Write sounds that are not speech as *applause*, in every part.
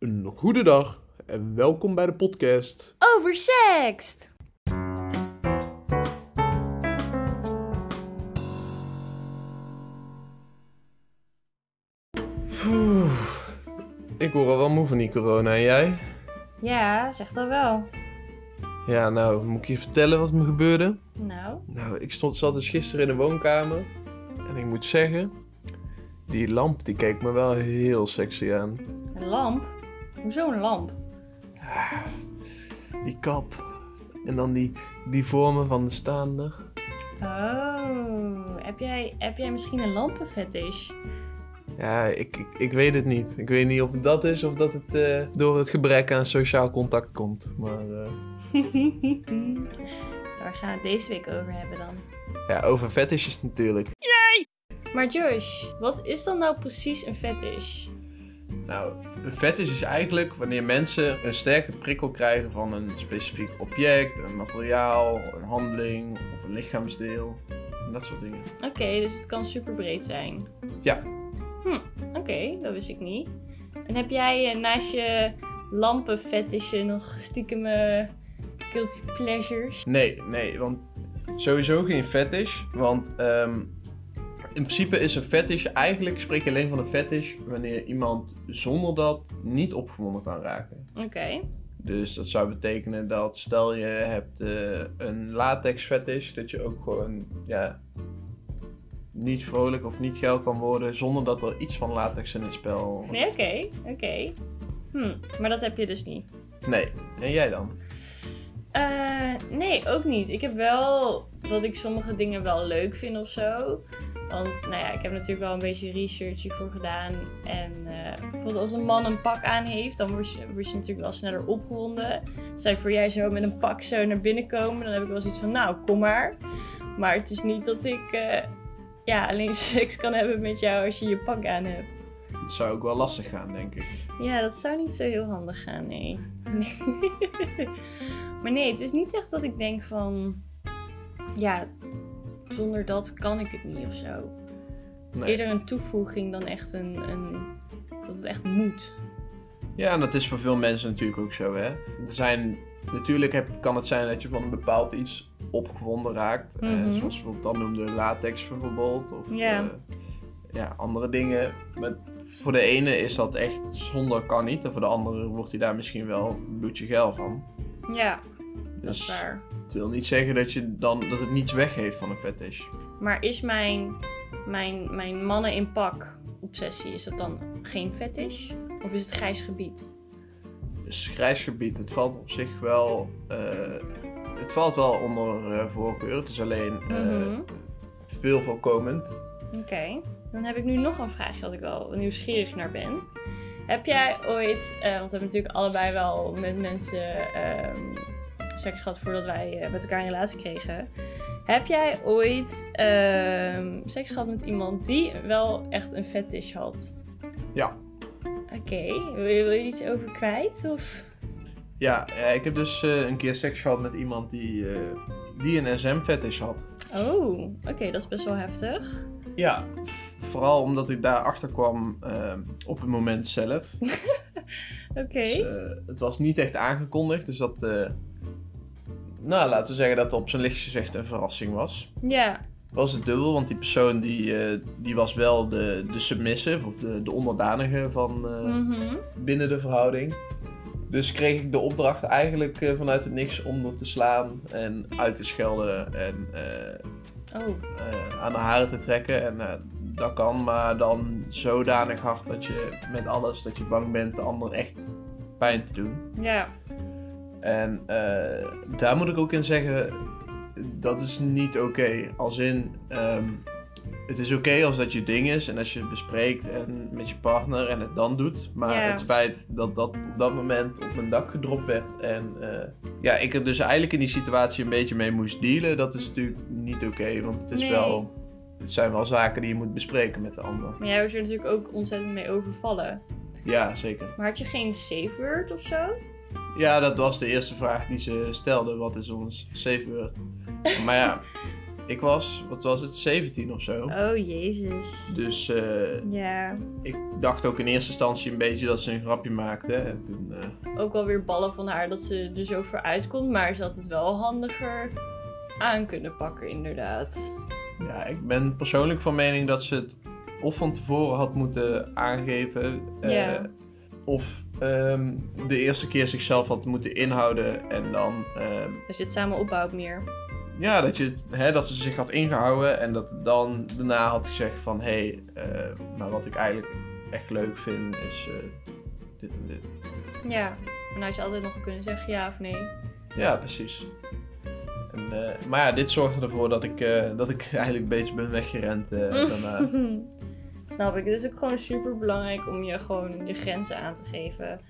Een goede dag en welkom bij de podcast. Oversext! Oeh, ik word al wel moe van die corona en jij? Ja, zeg dat wel. Ja, nou, moet ik je vertellen wat me gebeurde? Nou, Nou, ik stond, zat dus gisteren in de woonkamer en ik moet zeggen, die lamp die keek me wel heel sexy aan. een lamp? Hoezo een lamp? Die kap en dan die, die vormen van de staander. Oh, heb jij, heb jij misschien een lampenfetish? Ja, ik, ik, ik weet het niet. Ik weet niet of het dat is of dat het eh, door het gebrek aan sociaal contact komt. Maar eh, *laughs* Waar gaan we het deze week over hebben dan? ja, over fetishes natuurlijk. Maar Josh, wat is dan nou precies een fetish? Nou, een fetish is eigenlijk wanneer mensen een sterke prikkel krijgen van een specifiek object, een materiaal, een handeling of een lichaamsdeel. En dat soort dingen. Oké, dus het kan super breed zijn. Ja. Hm, oké, dat wist ik niet. En heb jij eh, naast je lampenfetishen nog stiekem eh, guilty pleasures? Nee, nee, want sowieso geen fetish. Want ehm, in principe is een fetish, eigenlijk spreek je alleen van een fetish wanneer iemand zonder dat niet opgewonden kan raken. Oké. Dus dat zou betekenen dat stel je hebt eh, een latex fetish, dat je ook gewoon ja, niet vrolijk of niet geil kan worden zonder dat er iets van latex in het spel. Nee, oké, oké. Hm, maar dat heb je dus niet. Nee. En jij dan? Eh, nee, ook niet. Ik heb wel dat ik sommige dingen wel leuk vind of zo. Want, nou ja, ik heb natuurlijk wel een beetje research hiervoor gedaan. En eh, bijvoorbeeld als een man een pak aan heeft, dan word je, word je natuurlijk wel sneller opgewonden. Zij voor jij zo met een pak zo naar binnen komen, dan heb ik wel zoiets van, nou, kom maar. Maar het is niet dat ik eh, ja, alleen *laughs* seks kan hebben met jou als je je pak aan hebt. Dat zou ook wel lastig gaan, denk ik. Ja, dat zou niet zo heel handig gaan, nee. nee. *laughs* maar nee, het is niet echt dat ik denk van... Ja, zonder dat kan ik het niet of zo. Het is Nee. eerder een toevoeging dan echt een, een... Dat het echt moet. Ja, en dat is voor veel mensen natuurlijk ook zo, hè. Er zijn, natuurlijk heb, kan het zijn dat je van een bepaald iets opgewonden raakt. eh, Mhm. zoals bijvoorbeeld dan noemde latex bijvoorbeeld. Of Ja. eh, ja, andere dingen. Maar voor de ene is dat echt zonder kan niet. En voor de andere wordt hij daar misschien wel bloedje geil van. Ja, dat is Dus waar. het wil niet zeggen dat, je dan, dat het niets weggeeft van een fetish. Maar is mijn, mijn, mijn mannen in pak obsessie, is dat dan geen fetish? Of is het grijs gebied? Dus grijs gebied, het valt op zich wel... eh, het valt wel onder eh, voorkeur. Het is alleen eh, Mhm. veel voorkomend. Oké, dan heb ik nu nog een vraagje dat ik wel nieuwsgierig naar ben. Heb jij ooit, want we hebben natuurlijk allebei wel met mensen ehm, seks gehad voordat wij eh, met elkaar een relatie kregen. Heb jij ooit ehm, seks gehad met iemand die wel echt een fetish had? Ja. Oké, wil, je, wil je iets over kwijt? Of? Ja, eh, ik heb dus eh, een keer seks gehad met iemand die, die een SM-fetish had. Oh, oké, dat is best wel heftig. Ja, vooral omdat ik daar achter kwam eh, op het moment zelf. *laughs* Oké. Dus, het was niet echt aangekondigd, dus dat... nou, laten we zeggen dat het op zijn lichtst gezegd een verrassing was. Ja, was het dubbel, want die persoon die, eh, die was wel de, de submissive, of de, de onderdanige van eh, mhm. binnen de verhouding. Dus kreeg ik de opdracht eigenlijk eh, vanuit het niks om er te slaan en uit te schelden en Oh, aan de haren te trekken. En dat kan, maar dan zodanig hard dat je met alles dat je bang bent de ander echt pijn te doen. ja. En eh, daar moet ik ook in zeggen, dat is niet oké. Als in, ehm, het is oké als dat je ding is en als je het bespreekt en met je partner en het dan doet. Maar het feit dat dat op dat moment op mijn dak gedropt werd en eh, ja, ik er dus eigenlijk in die situatie een beetje mee moest dealen, dat is natuurlijk niet oké. want het is Nee. wel, het zijn wel zaken die je moet bespreken met de ander. Maar jij was er natuurlijk ook ontzettend mee overvallen. Ja, zeker. Maar had je geen safe word of zo? Ja, dat was de eerste vraag die ze stelde. Wat is ons safe word? *laughs* maar ja, ik was, wat was het, 17 of zo. Oh, jezus. Dus eh, Ja, ik dacht ook in eerste instantie een beetje dat ze een grapje maakte. En toen, eh, ook wel weer ballen van haar dat ze er zo voor uitkomt. Maar ze had het wel handiger aan kunnen pakken, inderdaad. ja, ik ben persoonlijk van mening dat ze het of van tevoren had moeten aangeven. Ja. Of ehm, de eerste keer zichzelf had moeten inhouden en dan ehm, Dat je het samen opbouwt meer. Ja, dat, je, hè, dat ze zich had ingehouden en dat dan daarna had gezegd van... Hé, hey, eh, maar wat ik eigenlijk echt leuk vind is eh, dit en dit. Ja, maar dan had je altijd nog kunnen zeggen ja of nee. Ja, precies. En, eh, maar ja, dit zorgde ervoor dat ik, dat ik *laughs* eigenlijk een beetje ben weggerend *laughs* daarna. *laughs* Snap ik. Het is ook gewoon super belangrijk om je gewoon je grenzen aan te geven.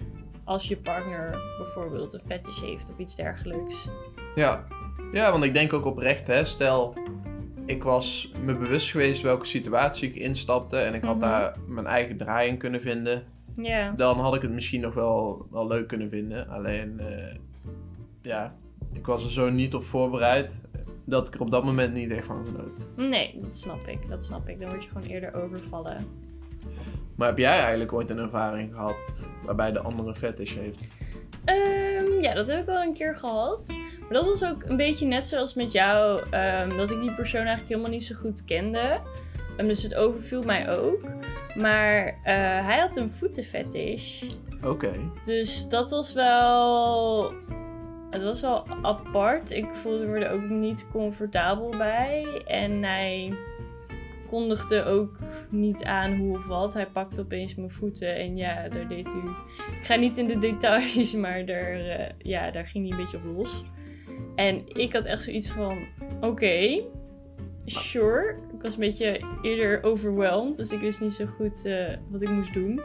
Als je partner bijvoorbeeld een fetish heeft of iets dergelijks. Ja. ja, want ik denk ook oprecht, hè, stel... Ik was me bewust geweest welke situatie ik instapte en ik had Mhm. daar mijn eigen draai in kunnen vinden. Ja, dan had ik het misschien nog wel, wel leuk kunnen vinden. Alleen, eh, ja, ik was er zo niet op voorbereid dat ik er op dat moment niet echt van genoot. nee, dat snap ik. Dat snap ik. Dan word je gewoon eerder overvallen. Maar heb jij eigenlijk ooit een ervaring gehad waarbij de andere fetish heeft? Ehm, ja, dat heb ik wel een keer gehad. Maar dat was ook een beetje net zoals met jou, ehm, dat ik die persoon eigenlijk helemaal niet zo goed kende. En dus het overviel mij ook. Maar eh, hij had een voetenfetish. Oké. Dus dat was wel. Het was wel apart. Ik voelde me er ook niet comfortabel bij. En hij kondigde ook niet aan hoe of wat. Hij pakte opeens mijn voeten en ja, daar deed hij. Ik ga niet in de details, *laughs* maar daar, eh, ja, daar ging hij een beetje op los. En ik had echt zoiets van: oké, sure. Ik was een beetje eerder overwhelmed, dus ik wist niet zo goed eh, wat ik moest doen.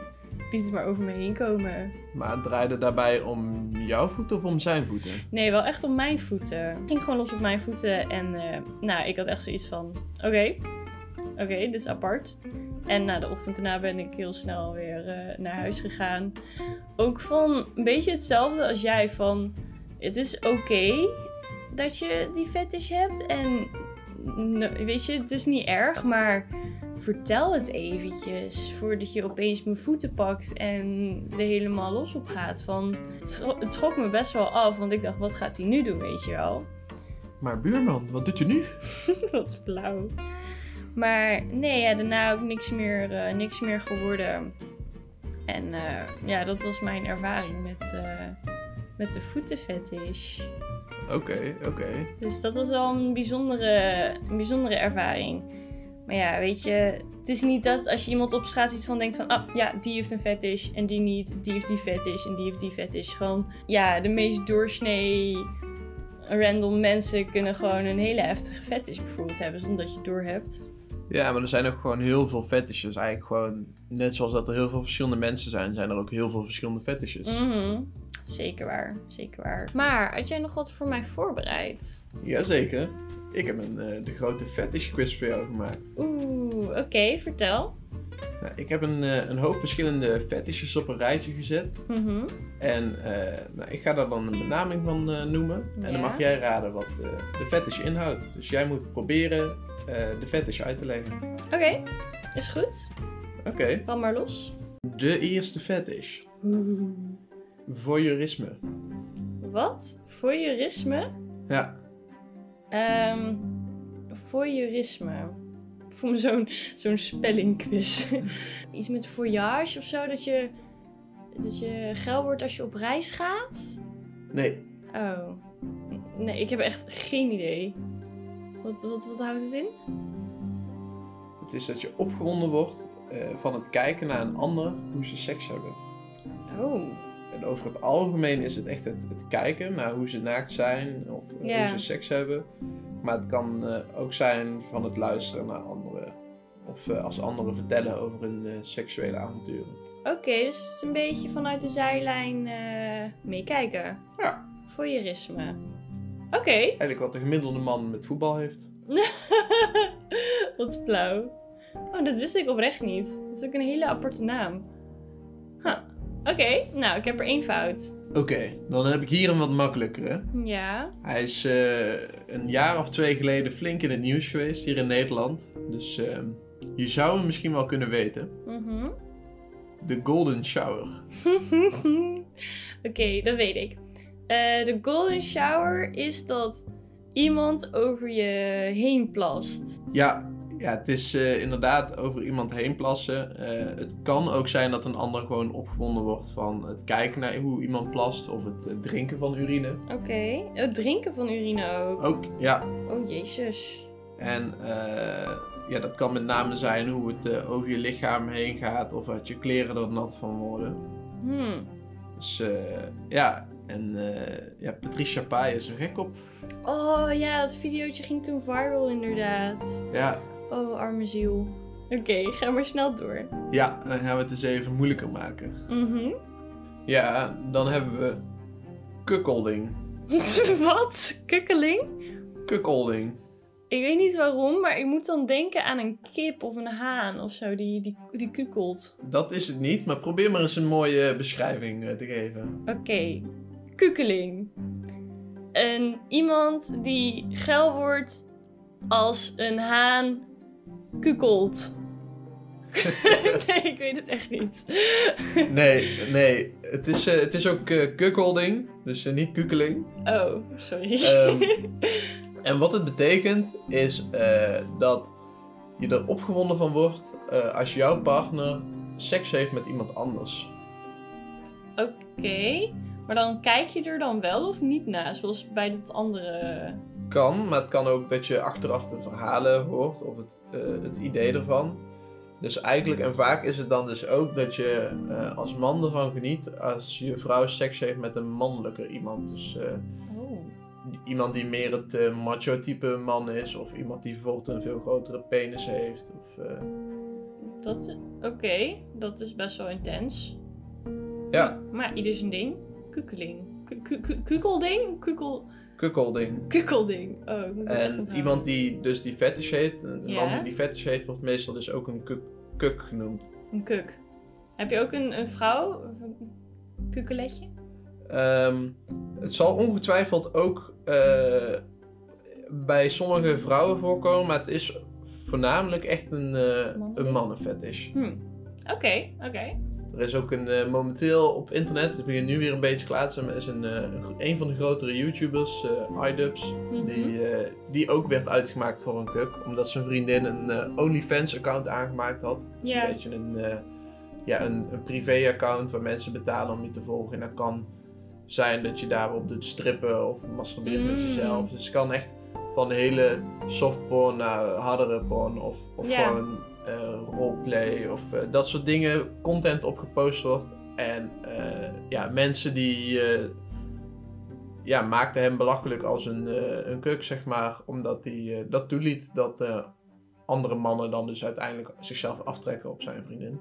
Liet het maar over me heen komen. Maar het draaide daarbij om jouw voeten of om zijn voeten? Nee, wel echt op mijn voeten. Het ging gewoon los op mijn voeten. En eh, nou, ik had echt zoiets van: oké, oké, dit is apart. En na de ochtend daarna ben ik heel snel weer eh, naar huis gegaan. Ook van een beetje hetzelfde als jij: van het is oké dat je die fetish hebt. En weet je, het is niet erg, maar vertel het eventjes voordat je opeens mijn voeten pakt en er helemaal los op gaat. Van, het, schrok me best wel af, want ik dacht, wat gaat hij nu doen, weet je wel? Maar buurman, wat doet je nu? *laughs* wat flauw. Maar nee, ja, daarna ook niks meer, eh, niks meer geworden. En eh, ja, dat was mijn ervaring met, eh, met de voetenfetish. Oké, oké. Dus dat was wel een bijzondere, een bijzondere ervaring. Maar ja, weet je, het is niet dat als je iemand op straat ziet van denkt van, ah ja, die heeft een fetish en die niet, die heeft die fetish en die heeft die fetish. Gewoon, ja, de meest doorsnee random mensen kunnen gewoon een hele heftige fetish bijvoorbeeld hebben zonder dat je het door hebt. Ja, maar er zijn ook gewoon heel veel fetishes. Eigenlijk gewoon, net zoals dat er heel veel verschillende mensen zijn, zijn er ook heel veel verschillende fetishes. Mhm. Zeker waar, zeker waar. Maar had jij nog wat voor mij voorbereid? Jazeker. Ik heb een, eh, de grote fetish quiz voor jou gemaakt. Oeh, oké, vertel. Nou, ik heb een, eh, een hoop verschillende fetishes op een rijtje gezet. Mhm. En eh, nou, ik ga daar dan een benaming van noemen. En dan mag jij raden wat de fetish inhoudt. Dus jij moet proberen de fetish uit te leggen. Oké, is goed. Oké. Ram maar los. De eerste fetish. Voyeurisme. Wat? Voyeurisme? Ja. Ehm voyeurisme. Ik voel me zo'n zo'n spellingquiz. *laughs* Iets met voyage of zo, dat je, dat je geil wordt als je op reis gaat? Nee. Oh. Nee, ik heb echt geen idee. Wat, wat, wat houdt het in? Het is dat je opgewonden wordt eh, van het kijken naar een ander hoe ze seks hebben. Oh. En over het algemeen is het echt het, het kijken naar hoe ze naakt zijn of hoe ze seks hebben. Maar het kan eh, ook zijn van het luisteren naar anderen. Of eh, als anderen vertellen over hun eh, seksuele avonturen. Oké, dus het is een beetje vanuit de zijlijn meekijken. Ja. Voyeurisme. Oké. Eigenlijk wat de gemiddelde man met voetbal heeft. *laughs* Wat flauw. Oh, dat wist ik oprecht niet. Dat is ook een hele aparte naam. Oké, nou, ik heb er één fout. Oké, dan heb ik hier een wat makkelijkere. Ja. Hij is eh, een jaar of twee geleden flink in het nieuws geweest hier in Nederland. Dus eh, je zou hem misschien wel kunnen weten. Mhm. De Golden Shower. *laughs* Oké, dat weet ik. Eh, de golden shower is dat iemand over je heen plast. Ja, ja het is eh, inderdaad over iemand heen plassen. Eh, het kan ook zijn dat een ander gewoon opgewonden wordt van het kijken naar hoe iemand plast of het eh, drinken van urine. Oké. Het drinken van urine ook. Ook, ja. Oh, jezus. En eh, ja, dat kan met name zijn hoe het over je lichaam heen gaat of dat je kleren er nat van worden. Hmm. Dus ja, en ja, Patricia Pai is er gek op. Oh ja, dat videootje ging toen viral inderdaad. Ja, Oh, arme ziel. Oké, ga maar snel door. ja, dan gaan we het eens even moeilijker maken. Mhm. Ja, dan hebben we kukkelding. *laughs* Wat? Kukkeling? Kukkelding. Ik weet niet waarom, maar ik moet dan denken aan een kip of een haan of zo die, die, die kukkelt. Dat is het niet, maar probeer maar eens een mooie beschrijving eh, te geven. Oké, kukkeling. Een iemand die geil wordt als een haan kukkelt. *laughs* nee, ik weet het echt niet. Nee, nee, het is, eh, het is ook kukkelding, dus eh, niet kukkeling. Oh, sorry. Ehm, *laughs* En wat het betekent is dat je er opgewonden van wordt als jouw partner seks heeft met iemand anders. Oké, maar dan kijk je er dan wel of niet naar, zoals bij dat andere. Kan, maar het kan ook dat je achteraf de verhalen hoort of het, eh, het idee ervan. Dus eigenlijk, en vaak is het dan dus ook dat je eh, als man ervan geniet als je vrouw seks heeft met een mannelijker iemand. Dus eh, Oh. iemand die meer het macho type man is, of iemand die bijvoorbeeld een veel grotere penis heeft. Of, Dat, oké, dat is best wel intens. ja, Maar ieder zijn ding. Kukkeling. Ku- ku- kukkelding. kukkelding. Oh, ik moet En iemand die dus die fetish heeft, een Ja. man die die fetish heeft, wordt meestal dus ook een kuk, kuk genoemd. Een kuk. Heb je ook een, een vrouw? Een kukkeletje? Ehm, het zal ongetwijfeld ook eh, bij sommige vrouwen voorkomen, maar het is voornamelijk echt een, eh een mannenfetish. Hm. Oké, oké. Er is ook een, eh, momenteel op internet, het begint nu weer een beetje klaar te zijn, is een, eh, een, van de grotere YouTubers, iDubbbz, Mhm. die, die ook werd uitgemaakt voor een kuk, omdat zijn vriendin een OnlyFans-account aangemaakt had. Dus een beetje een, ja, een, een privé-account waar mensen betalen om je te volgen. En dat kan zijn dat je daarop doet strippen of masturbeert met Mm. jezelf. Dus het kan echt van hele softporn naar hardere porn of, of gewoon roleplay of eh, dat soort dingen, content op gepost wordt. En eh, ja, mensen die eh, ja, maakten hem belachelijk als een, eh, een kuk, zeg maar, omdat hij eh, dat toeliet dat eh, andere mannen dan dus uiteindelijk zichzelf aftrekken op zijn vriendin.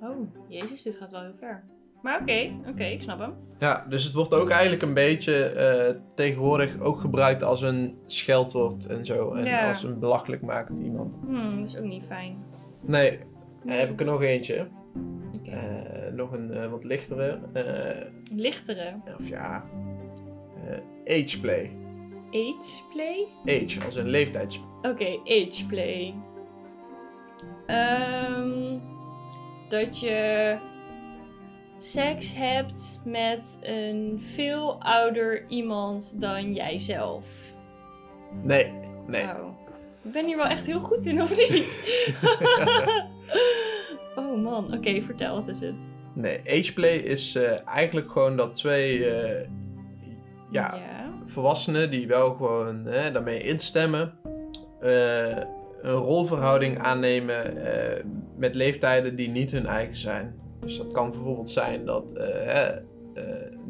Oh, jezus, dit gaat wel heel ver. Maar oké, oké, ik snap hem. Ja, dus het wordt ook eigenlijk een beetje eh, tegenwoordig ook gebruikt als een scheldwoord en zo. En Ja. als een belachelijk makend iemand. Hmm, dat is ook niet fijn. Nee, dan heb ik er nog eentje. Eh, nog een eh, wat lichtere. Lichtere. of ja, ageplay. Ageplay? Age, als een leeftijds... Oké, ageplay. Ehm dat je seks hebt met een veel ouder iemand dan jijzelf. Nee, nee. Ik ben hier wel echt heel goed in, of niet? *laughs* oh man, oké, vertel, wat is het? Nee, ageplay is eh, eigenlijk gewoon dat twee eh, ja, ja. volwassenen die wel gewoon hè, daarmee instemmen, eh, een rolverhouding aannemen met leeftijden die niet hun eigen zijn. Dus dat kan bijvoorbeeld zijn dat eh, eh,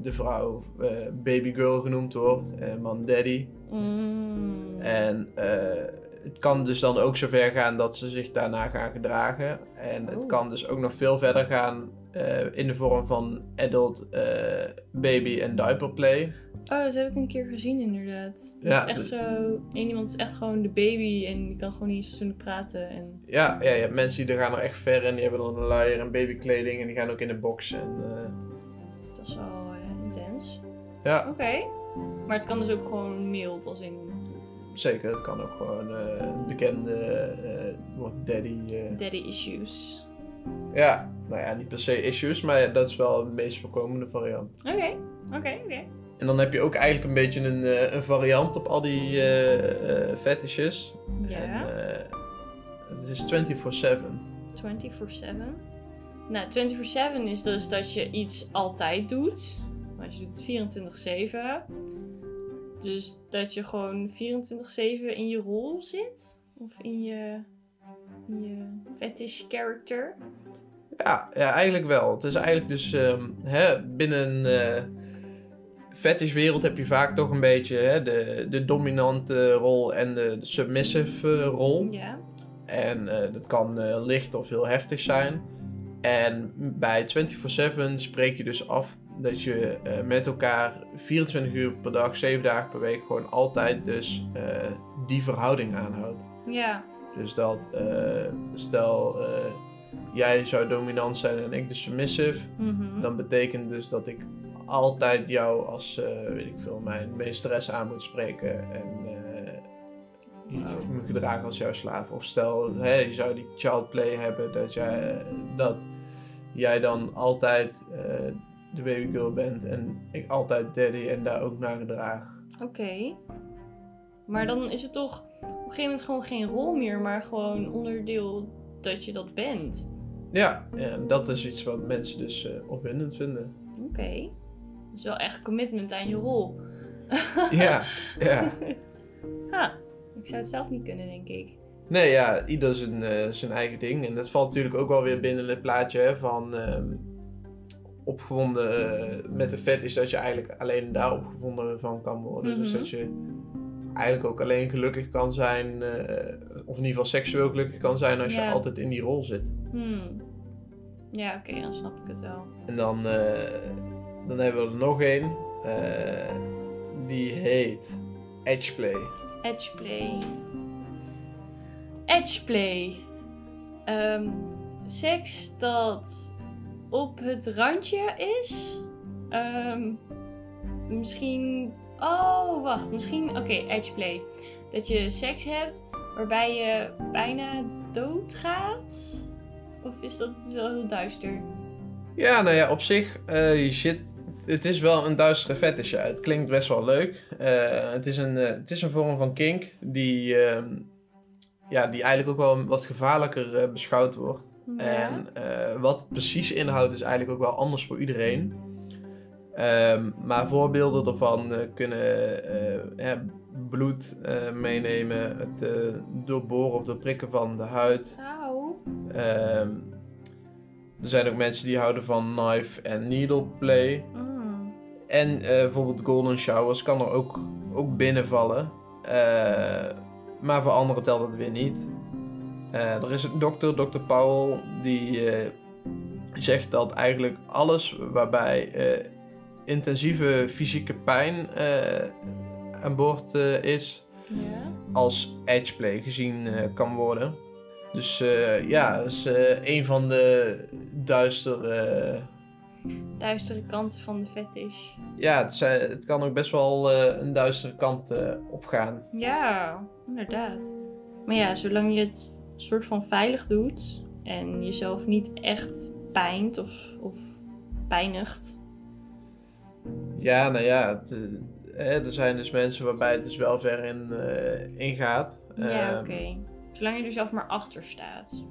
de vrouw eh, babygirl genoemd wordt en man daddy. Mm. En het kan dus dan ook zover gaan dat ze zich daarna gaan gedragen. En het Oh. kan dus ook nog veel verder gaan eh, in de vorm van adult, eh, baby en diaper play. Oh, dat heb ik een keer gezien inderdaad. Dat Ja, is echt dus- zo... één iemand is echt gewoon de baby en die kan gewoon niet eens fatsoenlijk praten. En... Ja, ja, je hebt mensen die gaan er echt ver in. Die hebben dan een luier en babykleding en die gaan ook in de box. En, eh, Dat is wel intens. ja, Oké. Maar het kan dus ook gewoon mild, als in zeker. Het kan ook gewoon een bekende daddy. daddy issues. ja, nou ja, niet per se issues, maar dat is wel de meest voorkomende variant. Oké, oké, oké. En dan heb je ook eigenlijk een beetje een, eh, een variant op al die eh, fetishes. Ja, En, het is 24-7. 24-7. Nou, 24-7 is dus dat je iets altijd doet. Maar je doet het 24-7. Dus dat je gewoon 24-7 in je rol zit. Of in je, in je fetish character. Ja, ja, eigenlijk wel. Het is eigenlijk dus ehm, hè, binnen een eh, fetishwereld heb je vaak toch een beetje hè, de, de dominante rol en de, de submissive eh, rol. Ja. En eh, dat kan licht of heel heftig zijn. En bij 24-7 spreek je dus af dat je met elkaar 24 uur per dag, 7 dagen per week gewoon altijd dus die verhouding aanhoudt. Ja. Dus dat, stel jij zou dominant zijn en ik de submissive, Mhm. dan betekent dus dat ik altijd jou als, eh, weet ik veel, mijn meesteres aan moet spreken en eh, je Wow. me gedragen als jouw slaaf. Of stel, hè, je zou die child play hebben, dat jij, dat jij dan altijd eh, de babygirl bent en ik altijd daddy en daar ook naar gedraag. Oké. Maar dan is het toch op een gegeven moment gewoon geen rol meer, maar gewoon onderdeel dat je dat bent. Ja, en dat is iets wat mensen dus eh, opwindend vinden. Oké. Dat is wel echt commitment aan je rol. *laughs* Ja, ja. *laughs* Ha, ik zou het zelf niet kunnen, denk ik. Nee, ja, ieder zijn, eh, zijn eigen ding. En dat valt natuurlijk ook wel weer binnen het plaatje hè, van ehm, opgewonden eh, met de vet is dat je eigenlijk alleen daar opgewonden van kan worden. Dus Mhm. dat je eigenlijk ook alleen gelukkig kan zijn, eh, of in ieder geval seksueel gelukkig kan zijn als Ja. je altijd in die rol zit. Hmm. Ja, oké, dan snap ik het wel. En dan, eh, dan hebben we er nog één. eh, die heet Edgeplay. Edgeplay. Edgeplay. Ehm seks dat op het randje is. Ehm, misschien. Oh, wacht. Misschien. Oké, edgeplay. Dat je seks hebt waarbij je bijna doodgaat. Of is dat wel heel duister? Ja, nou ja, op zich, eh, je zit, het is wel een duistere fetish. Ja. Het klinkt best wel leuk. Eh, het, is een, eh, het is een vorm van kink die, ehm, ja, die eigenlijk ook wel wat gevaarlijker beschouwd wordt. En wat het precies inhoudt is eigenlijk ook wel anders voor iedereen. Ehm, maar voorbeelden daarvan eh, kunnen eh, hè, bloed eh, meenemen, het doorboren of doorprikken van de huid. Ehm, er zijn ook mensen die houden van knife en needle play. Mm. En bijvoorbeeld golden showers kan er ook, ook binnenvallen. Maar voor anderen telt het weer niet. Er is een dokter, dokter Powell, die zegt dat eigenlijk alles waarbij intensieve fysieke pijn eh, aan boord eh, is, Ja. als edgeplay gezien eh, kan worden. Dus ja, dat is een van de duistere. Duistere kanten van de fetish. ja, het, zijn- het kan ook best wel een duistere kant opgaan. Ja, inderdaad. Maar ja, zolang je het soort van veilig doet en jezelf niet echt pijnt of, of pijnigt. Ja, nou ja, het, eh, hè, er zijn dus mensen waarbij het dus wel ver in, eh, ingaat. ja, Ehm, oké. Zolang je er zelf maar achter staat.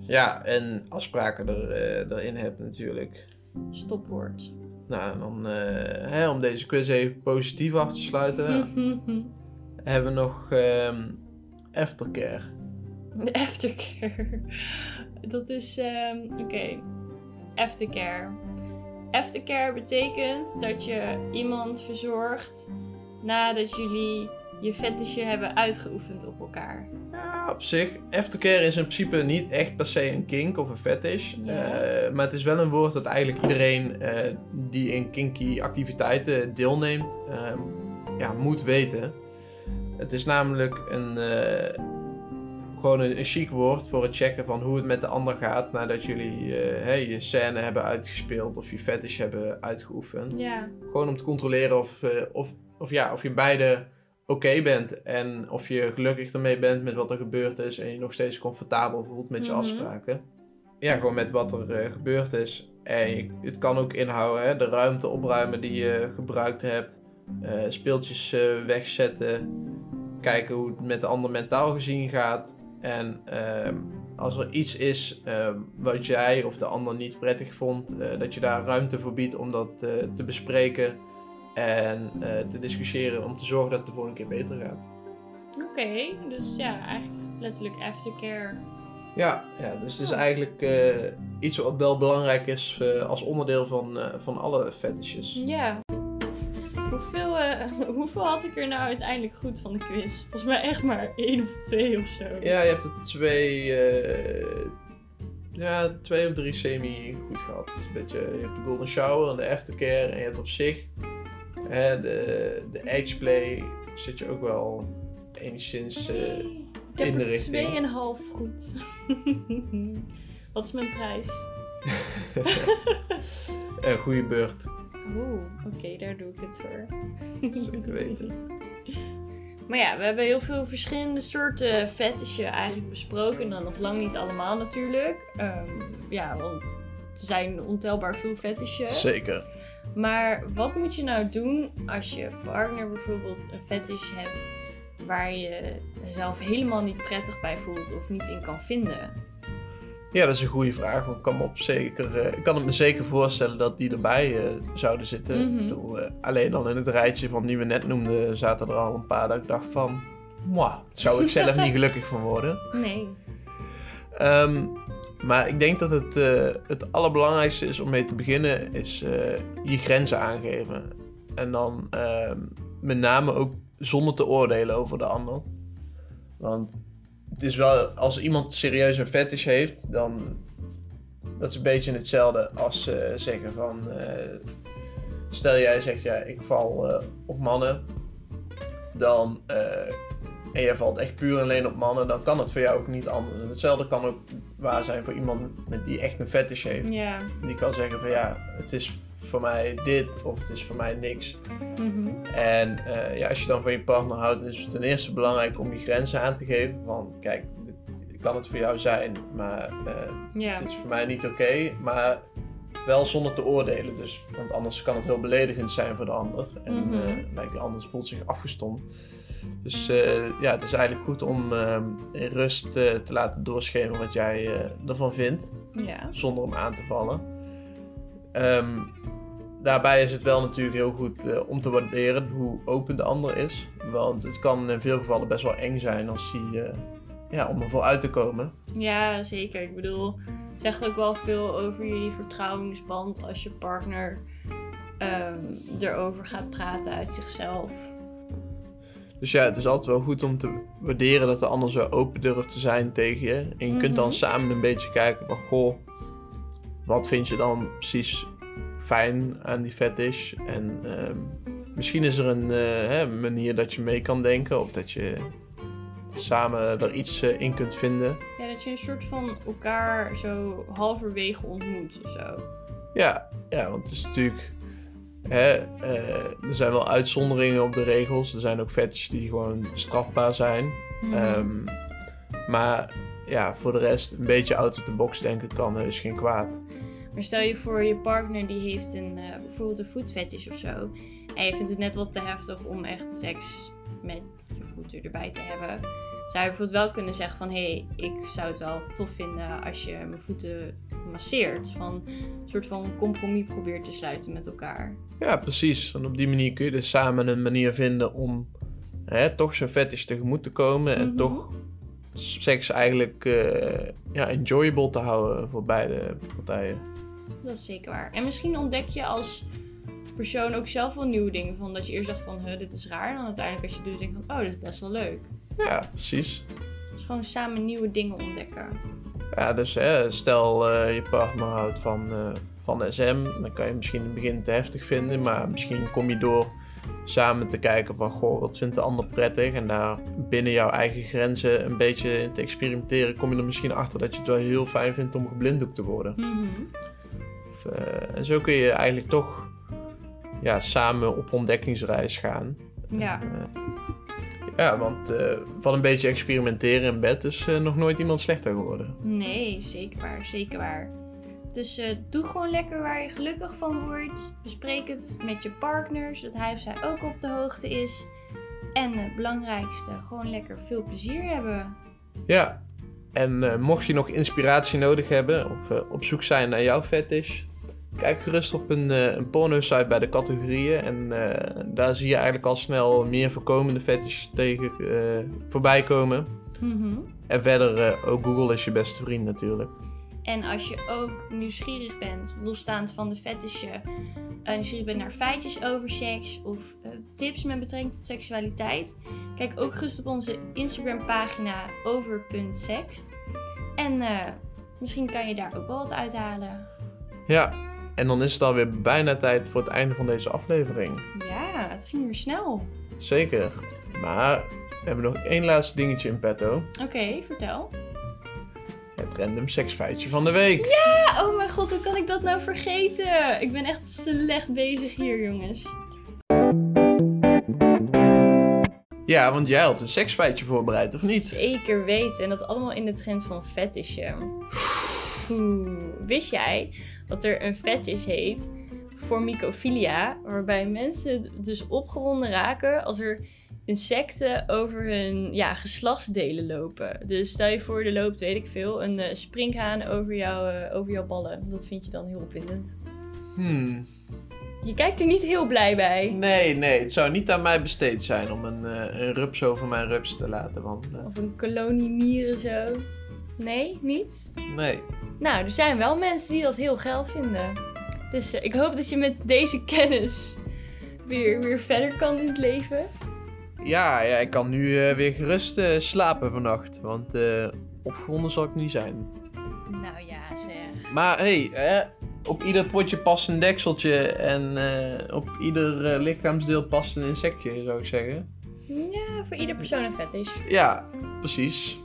Ja, en afspraken er, eh, erin hebt natuurlijk. Stopwoord. Nou, dan hè, om deze quiz even positief af te sluiten, *laughs* hebben we nog ehm, aftercare. De aftercare. *laughs* Dat is, ehm, oké. Aftercare. Aftercare betekent dat je iemand verzorgt nadat jullie je fetishje hebben uitgeoefend op elkaar. Ja, op zich, aftercare is in principe niet echt per se een kink of een fetish. Ja. Eh, maar het is wel een woord dat eigenlijk iedereen eh, die in kinky activiteiten deelneemt, ehm, ja, moet weten. Het is namelijk een, eh, gewoon een, een chic woord voor het checken van hoe het met de ander gaat nadat jullie eh, je scène hebben uitgespeeld of je fetish hebben uitgeoefend. Ja. Gewoon om te controleren of, eh, of, of, ja, of je beide oké bent. En of je gelukkig ermee bent met wat er gebeurd is. En je nog steeds comfortabel voelt met je Mhm. afspraken. Ja, gewoon met wat er eh, gebeurd is. En je- het kan ook inhouden hè, de ruimte opruimen die je gebruikt hebt. speeltjes wegzetten. Kijken hoe het met de ander mentaal gezien gaat. En ehm, als er iets is ehm, wat jij of de ander niet prettig vond, eh, dat je daar ruimte voor biedt om dat eh, te bespreken en eh, te discussiëren om te zorgen dat het de volgende keer beter gaat. Oké, dus ja, eigenlijk letterlijk aftercare. Ja, ja dus het is eigenlijk iets wat wel belangrijk is als onderdeel van, van alle fetishes. Ja. Hoeveel, eh, *laughs* hoeveel had ik er nou uiteindelijk goed van de quiz? Volgens mij echt maar één of twee of zo. Ja, je hebt er twee, eh, ja, twee of drie semi goed gehad. Een beetje, je hebt de golden shower en de aftercare en je hebt op zich hè, de, de edgeplay zit je ook wel enigszins... eh, Nee, ik in de er richting. tweeënhalf goed. *laughs* Wat is mijn prijs? *laughs* een goede beurt. Oeh, oké, daar doe ik het voor. Zeker weten. *laughs* Maar ja, we hebben heel veel verschillende soorten fetishen eigenlijk besproken. En dan nog lang niet allemaal natuurlijk. Ehm, ja, want er zijn ontelbaar veel fetishes. Zeker. Maar wat moet je nou doen als je partner bijvoorbeeld een fetish hebt waar je jezelf helemaal niet prettig bij voelt of niet in kan vinden? Ja, dat is een goede vraag. Want ik kan, me op zeker, eh, ik kan het me zeker voorstellen dat die erbij eh, zouden zitten. Mhm. Ik bedoel, eh, alleen al in het rijtje van die we net noemden zaten er al een paar dat ik dacht van... Mwah, zou ik zelf *laughs* niet gelukkig van worden. Nee. Ehm, maar ik denk dat het, het allerbelangrijkste is om mee te beginnen, is je grenzen aangeven. En dan ehm, met name ook zonder te oordelen over de ander. Want het is wel, als iemand serieus een fetish heeft, dan dat is een beetje hetzelfde als eh, zeggen van, eh, stel jij zegt ja, ik val eh, op mannen, dan en jij valt echt puur en alleen op mannen, dan kan het voor jou ook niet anders. En hetzelfde kan ook waar zijn voor iemand met die echt een fetish heeft. Die kan zeggen van ja, het is voor mij dit of het is voor mij niks. Mhm. En eh, ja, als je dan van je partner houdt, is het ten eerste belangrijk om je grenzen aan te geven. Van kijk, dit kan het voor jou zijn, maar Ja. dit is voor mij niet oké. maar wel zonder te oordelen. Dus, want anders kan het heel beledigend zijn voor de ander. En Mhm. eh, lijkt de ander voelt zich afgestomd. Dus ja, het is eigenlijk goed om eh, in rust te laten doorschemeren wat jij ervan vindt Ja. zonder hem aan te vallen. Ehm, daarbij is het wel natuurlijk heel goed eh, om te waarderen hoe open de ander is. Want het kan in veel gevallen best wel eng zijn als hij, eh, ja, om ervoor uit te komen. Ja, zeker. Ik bedoel, het zegt ook wel veel over jullie vertrouwensband als je partner ehm, erover gaat praten uit zichzelf. Dus ja, het is altijd wel goed om te waarderen dat de ander zo open durft te zijn tegen je. En je kunt dan Mhm. samen een beetje kijken van, goh, wat vind je dan precies fijn aan die fetish? En ehm, misschien is er een eh, hè, manier dat je mee kan denken of dat je samen er iets eh, in kunt vinden. Ja, dat je een soort van elkaar zo halverwege ontmoet of zo. Ja, ja want het is natuurlijk. Hè, eh, er zijn wel uitzonderingen op de regels. Er zijn ook fetishes die gewoon strafbaar zijn. Mhm. Ehm, maar ja, voor de rest een beetje out of the box denken kan heus geen kwaad. Maar stel je voor, je partner die heeft een, eh, bijvoorbeeld een voetfetish of zo. En je vindt het net wat te heftig om echt seks met je voeten erbij te hebben. Zou je bijvoorbeeld wel kunnen zeggen van... Hé, hey, ik zou het wel tof vinden als je mijn voeten masseert. Van een soort van compromis probeert te sluiten met elkaar. Ja, precies. En op die manier kun je dus samen een manier vinden om hè, toch zijn fetish tegemoet te komen. En Mhm. toch seks eigenlijk eh, ja, enjoyable te houden voor beide partijen. Dat is zeker waar. En misschien ontdek je als persoon ook zelf wel nieuwe dingen. Van dat je eerst dacht van, dit is raar. En dan uiteindelijk als je het doet, denk je van, oh, dit is best wel leuk. Ja, precies. Dus gewoon samen nieuwe dingen ontdekken. Ja, dus hè, stel eh, je partner houdt van, eh, van SM, dan kan je misschien in het begin te heftig vinden, maar misschien kom je door samen te kijken van, goh, wat vindt de ander prettig? En daar binnen jouw eigen grenzen een beetje in te experimenteren, kom je er misschien achter dat je het wel heel fijn vindt om geblinddoekt te worden. Mhm. Of, eh, en zo kun je eigenlijk toch ja, samen op ontdekkingsreis gaan. Ja. Eh, ja, want eh, van een beetje experimenteren in bed is eh, nog nooit iemand slechter geworden. Nee, zeker waar, zeker waar. Dus eh, doe gewoon lekker waar je gelukkig van wordt. Bespreek het met je partner, zodat hij of zij ook op de hoogte is. En het belangrijkste, gewoon lekker veel plezier hebben. Ja, en eh, mocht je nog inspiratie nodig hebben of eh, op zoek zijn naar jouw fetish, kijk gerust op een, eh, een porno-site bij de categorieën. En eh, daar zie je eigenlijk al snel meer voorkomende fetish tegen eh, voorbij komen. Mhm. En verder, ook Google is je beste vriend natuurlijk. En als je ook nieuwsgierig bent, losstaand van de fetishen, eh, nieuwsgierig bent naar feitjes over seks of tips met betrekking tot seksualiteit, kijk ook gerust op onze Instagram pagina over.sext. En misschien kan je daar ook wel wat uithalen. Ja, en dan is het alweer bijna tijd voor het einde van deze aflevering. Ja, het ging weer snel. Zeker. Maar we hebben nog één laatste dingetje in petto. Oké, vertel. Het random seksfeitje van de week. Ah, oh mijn god, hoe kan ik dat nou vergeten? Ik ben echt slecht bezig hier, jongens. Ja, want jij had een seksfeitje voorbereid, of niet? Zeker weten. En dat allemaal in de trend van fetishen. Oeh, Wist jij dat er een fetish heet formicophilia, waarbij mensen dus opgewonden raken als er insecten over hun ja, geslachtsdelen lopen. Dus stel je voor, er loopt, weet ik veel, een eh, sprinkhaan over, jou, eh, over jouw ballen. Dat vind je dan heel opwindend. Hmm. Je kijkt er niet heel blij bij. Nee, nee, het zou niet aan mij besteed zijn om een, eh, een rups over mijn rups te laten wandelen. Of een kolonie mieren zo. Nee, niet? Nee. Nou, er zijn wel mensen die dat heel geil vinden. Dus eh, ik hoop dat je met deze kennis weer, weer verder kan in het leven. Ja, ja ik kan nu eh, weer gerust eh, slapen vannacht, want opgewonden zal ik niet zijn. Nou ja, zeg. Maar hey, eh, op ieder potje past een dekseltje en op ieder lichaamsdeel past een insectje, zou ik zeggen. Ja, voor ieder persoon een fetish. Ja, precies.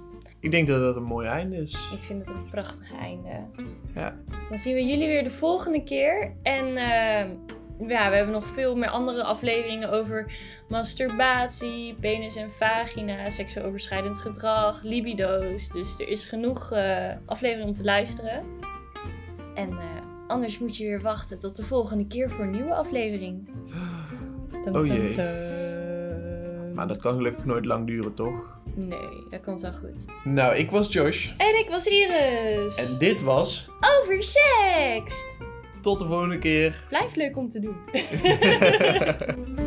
Ik denk dat dat een mooi einde is. Ik vind het een prachtig einde. Ja. Dan zien we jullie weer de volgende keer. En eh, ja, we hebben nog veel meer andere afleveringen over masturbatie, penis en vagina, seksueel overschrijdend gedrag, libido's. Dus er is genoeg eh, afleveringen om te luisteren. En eh, anders moet je weer wachten tot de volgende keer voor een nieuwe aflevering. *gasps* Tum, Oh jee. Maar dat kan gelukkig nooit lang duren, toch? Nee, dat komt wel goed. Nou, ik was Josh. En ik was Iris. En dit was. Oversext. Tot de volgende keer. Blijft leuk om te doen. *laughs*